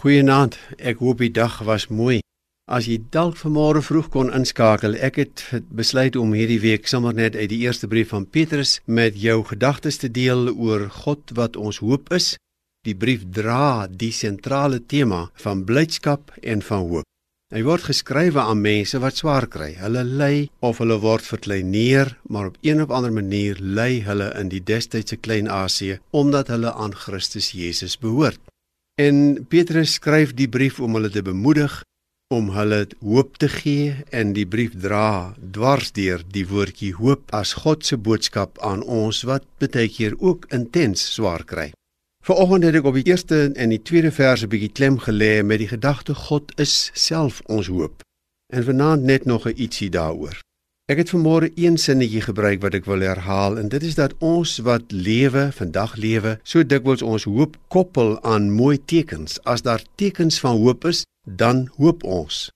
Goeienaand. Ek hoop die dag was mooi. As jy dalk vanmôre vroeg kon inskakel, ek het besluit om hierdie week sommer net uit die eerste brief van Petrus met jou gedagtes te deel oor God wat ons hoop is. Die brief dra die sentrale tema van blydskap en van hoop. Hy word geskrywe aan mense wat swaar kry. Hulle ly of hulle word verkleineer, maar op een of ander manier ly hulle in die destydse Klein-Asië omdat hulle aan Christus Jesus behoort. En Petrus skryf die brief om hulle te bemoedig, om hulle hoop te gee en die brief dra dwars deur die woordjie hoop as God se boodskap aan ons wat baie keer ook intens swaar kry. Vanoggend het ek op die eerste en die tweede verse bietjie klem gelê met die gedagte God is self ons hoop. En vanaand net nog 'n ietsie daaroor. Ek het vanmôre een sinnetjie gebruik wat ek wil herhaal en dit is dat ons wat lewe, vandag lewe, so dikwels ons hoop koppel aan mooi tekens. As daar tekens van hoop is, dan hoop ons.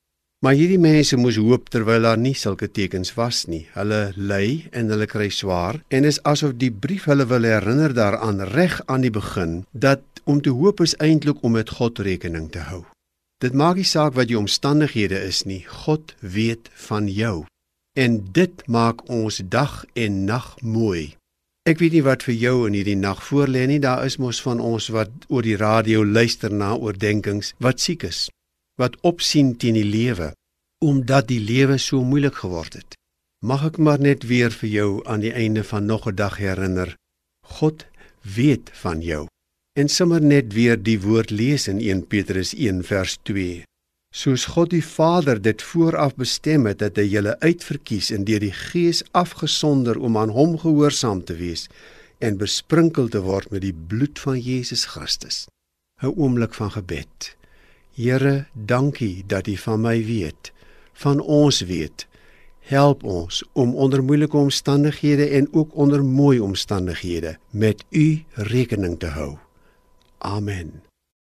Maar hierdie mense moes hoop terwyl daar nie sulke tekens was nie. Hulle ly en hulle kry swaar en is asof die brief hulle wil herinner daaraan reg aan die begin dat om te hoop is eintlik om met God rekening te hou. Dit maak nie saak wat jou omstandighede is nie. God weet van jou. En dit maak ons dag en nag mooi. Ek weet nie wat vir jou in hierdie nag voorlê nie. Daar is mos van ons wat oor die radio luister na oordeenkings wat siek is wat opsien teen die lewe omdat die lewe so moeilik geword het. Mag ek maar net weer vir jou aan die einde van nog 'n dag herinner. God weet van jou. En sommer net weer die woord lees in 1 Petrus 1 vers 2. Soos God die Vader dit vooraf bestem het dat hy julle uitverkies en deur die Gees afgesonder om aan hom gehoorsaam te wees en besprinkel te word met die bloed van Jesus Christus. 'n Oomblik van gebed. Here, dankie dat U van my weet, van ons weet. Help ons om onder moeilike omstandighede en ook onder mooi omstandighede met U rekening te hou. Amen.